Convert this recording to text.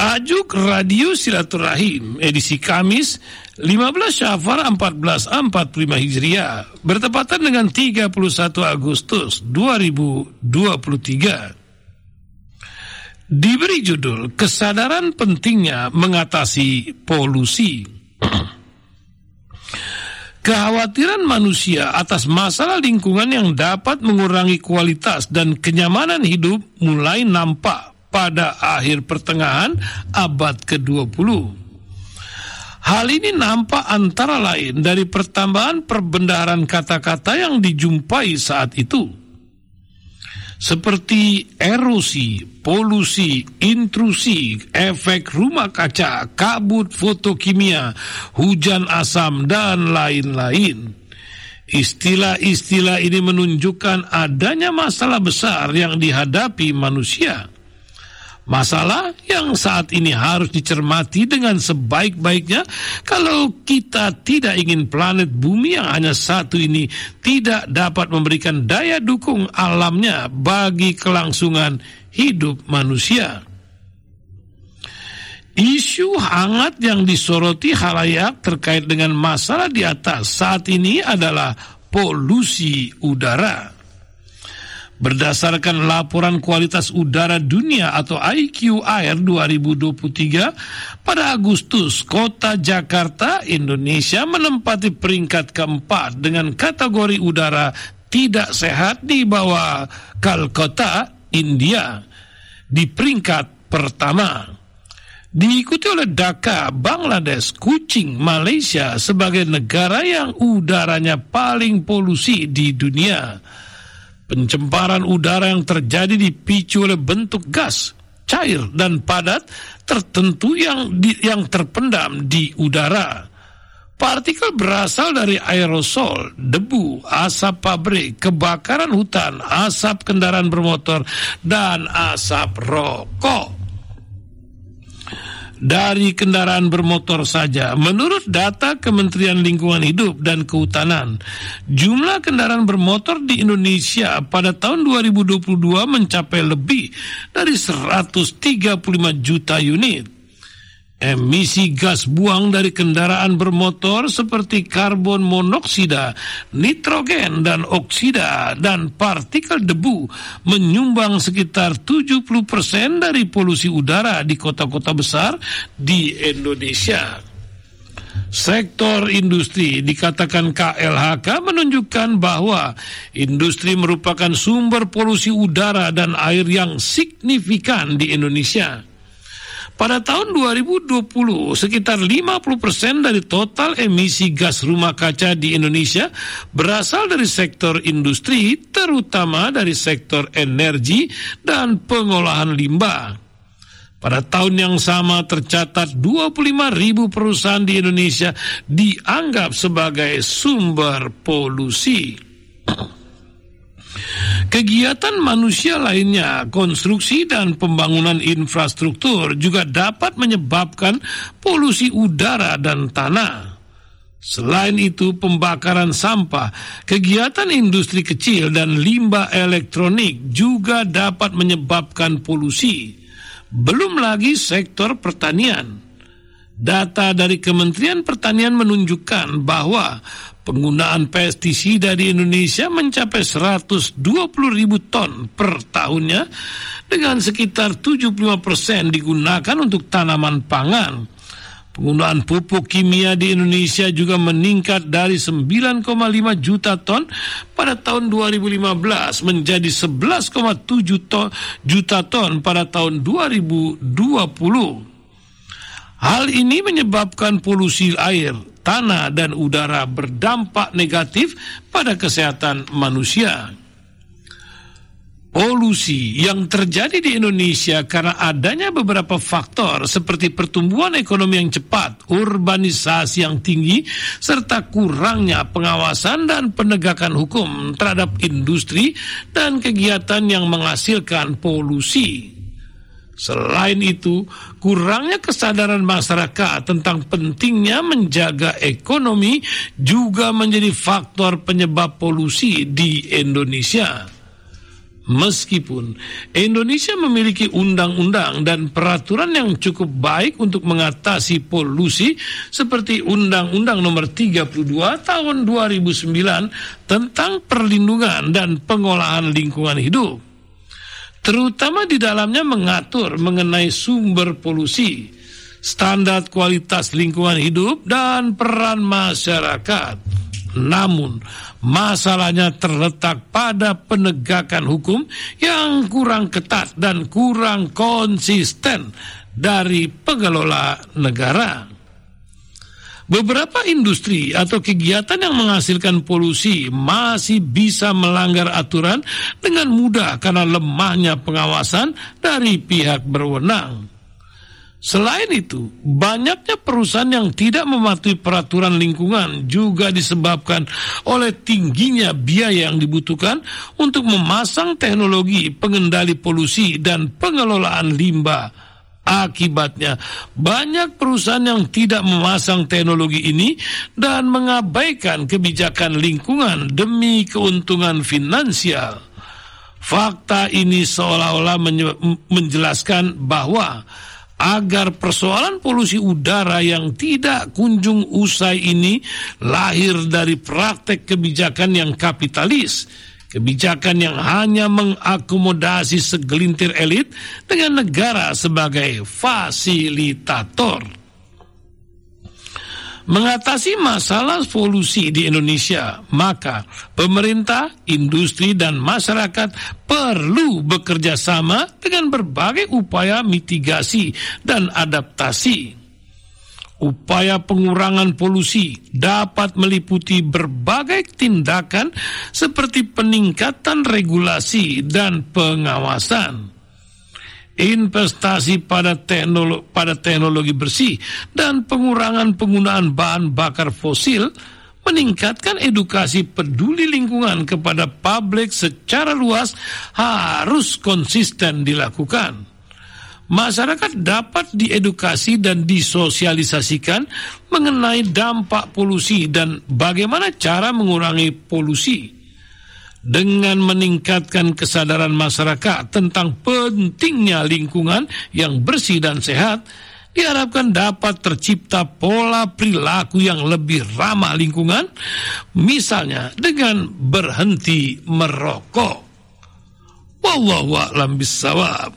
Tajuk Radio Silaturahim edisi Kamis 15 Syafar 1445 Hijriah bertepatan dengan 31 Agustus 2023. Diberi judul Kesadaran Pentingnya Mengatasi Polusi. Kekhawatiran manusia atas masalah lingkungan yang dapat mengurangi kualitas dan kenyamanan hidup mulai nampak pada akhir pertengahan abad ke-20. Hal ini nampak antara lain dari pertambahan perbendaharaan kata-kata yang dijumpai saat itu. Seperti erosi, polusi, intrusi, efek rumah kaca, kabut fotokimia, hujan asam, dan lain-lain. Istilah-istilah ini menunjukkan adanya masalah besar yang dihadapi manusia Masalah yang saat ini harus dicermati dengan sebaik-baiknya kalau kita tidak ingin planet bumi yang hanya satu ini tidak dapat memberikan daya dukung alamnya bagi kelangsungan hidup manusia. Isu hangat yang disoroti halayak terkait dengan masalah di atas saat ini adalah polusi udara. Berdasarkan laporan kualitas udara dunia atau IQAir 2023, pada Agustus, kota Jakarta, Indonesia menempati peringkat keempat dengan kategori udara tidak sehat di bawah Calcutta, India, di peringkat pertama. Diikuti oleh Dhaka, Bangladesh, Kuching, Malaysia sebagai negara yang udaranya paling polusi di dunia. Pencemaran udara yang terjadi dipicu oleh bentuk gas, cair dan padat tertentu yang di, yang terpendam di udara. Partikel berasal dari aerosol, debu, asap pabrik, kebakaran hutan, asap kendaraan bermotor, dan asap rokok dari kendaraan bermotor saja. Menurut data Kementerian Lingkungan Hidup dan Kehutanan, jumlah kendaraan bermotor di Indonesia pada tahun 2022 mencapai lebih dari 135 juta unit. Emisi gas buang dari kendaraan bermotor seperti karbon monoksida, nitrogen dan oksida dan partikel debu menyumbang sekitar 70% dari polusi udara di kota-kota besar di Indonesia. Sektor industri dikatakan KLHK menunjukkan bahwa industri merupakan sumber polusi udara dan air yang signifikan di Indonesia. Pada tahun 2020, sekitar 50% dari total emisi gas rumah kaca di Indonesia berasal dari sektor industri, terutama dari sektor energi dan pengolahan limbah. Pada tahun yang sama tercatat 25 ribu perusahaan di Indonesia dianggap sebagai sumber polusi. Kegiatan manusia lainnya, konstruksi dan pembangunan infrastruktur juga dapat menyebabkan polusi udara dan tanah. Selain itu, pembakaran sampah, kegiatan industri kecil, dan limbah elektronik juga dapat menyebabkan polusi. Belum lagi sektor pertanian. Data dari Kementerian Pertanian menunjukkan bahwa Penggunaan pestisida di Indonesia mencapai 120 ribu ton per tahunnya dengan sekitar 75 persen digunakan untuk tanaman pangan. Penggunaan pupuk kimia di Indonesia juga meningkat dari 9,5 juta ton pada tahun 2015 menjadi 11,7 juta ton pada tahun 2020. Hal ini menyebabkan polusi air, tanah, dan udara berdampak negatif pada kesehatan manusia. Polusi yang terjadi di Indonesia karena adanya beberapa faktor seperti pertumbuhan ekonomi yang cepat, urbanisasi yang tinggi, serta kurangnya pengawasan dan penegakan hukum terhadap industri dan kegiatan yang menghasilkan polusi. Selain itu, kurangnya kesadaran masyarakat tentang pentingnya menjaga ekonomi juga menjadi faktor penyebab polusi di Indonesia. Meskipun Indonesia memiliki undang-undang dan peraturan yang cukup baik untuk mengatasi polusi seperti Undang-Undang Nomor 32 Tahun 2009 tentang perlindungan dan pengolahan lingkungan hidup. Terutama di dalamnya mengatur mengenai sumber polusi, standar kualitas lingkungan hidup dan peran masyarakat. Namun, masalahnya terletak pada penegakan hukum yang kurang ketat dan kurang konsisten dari pengelola negara. Beberapa industri atau kegiatan yang menghasilkan polusi masih bisa melanggar aturan dengan mudah karena lemahnya pengawasan dari pihak berwenang. Selain itu, banyaknya perusahaan yang tidak mematuhi peraturan lingkungan juga disebabkan oleh tingginya biaya yang dibutuhkan untuk memasang teknologi pengendali polusi dan pengelolaan limbah. Akibatnya, banyak perusahaan yang tidak memasang teknologi ini dan mengabaikan kebijakan lingkungan demi keuntungan finansial. Fakta ini seolah-olah menjelaskan bahwa agar persoalan polusi udara yang tidak kunjung usai ini lahir dari praktek kebijakan yang kapitalis, kebijakan yang hanya mengakomodasi segelintir elit dengan negara sebagai fasilitator. Mengatasi masalah polusi di Indonesia, maka pemerintah, industri, dan masyarakat perlu bekerja sama dengan berbagai upaya mitigasi dan adaptasi. Upaya pengurangan polusi dapat meliputi berbagai tindakan seperti peningkatan regulasi dan pengawasan investasi pada teknologi, pada teknologi bersih dan pengurangan penggunaan bahan bakar fosil meningkatkan edukasi peduli lingkungan kepada publik secara luas harus konsisten dilakukan. Masyarakat dapat diedukasi dan disosialisasikan mengenai dampak polusi dan bagaimana cara mengurangi polusi dengan meningkatkan kesadaran masyarakat tentang pentingnya lingkungan yang bersih dan sehat, diharapkan dapat tercipta pola perilaku yang lebih ramah lingkungan, misalnya dengan berhenti merokok. Wallahu a'lam bisawab.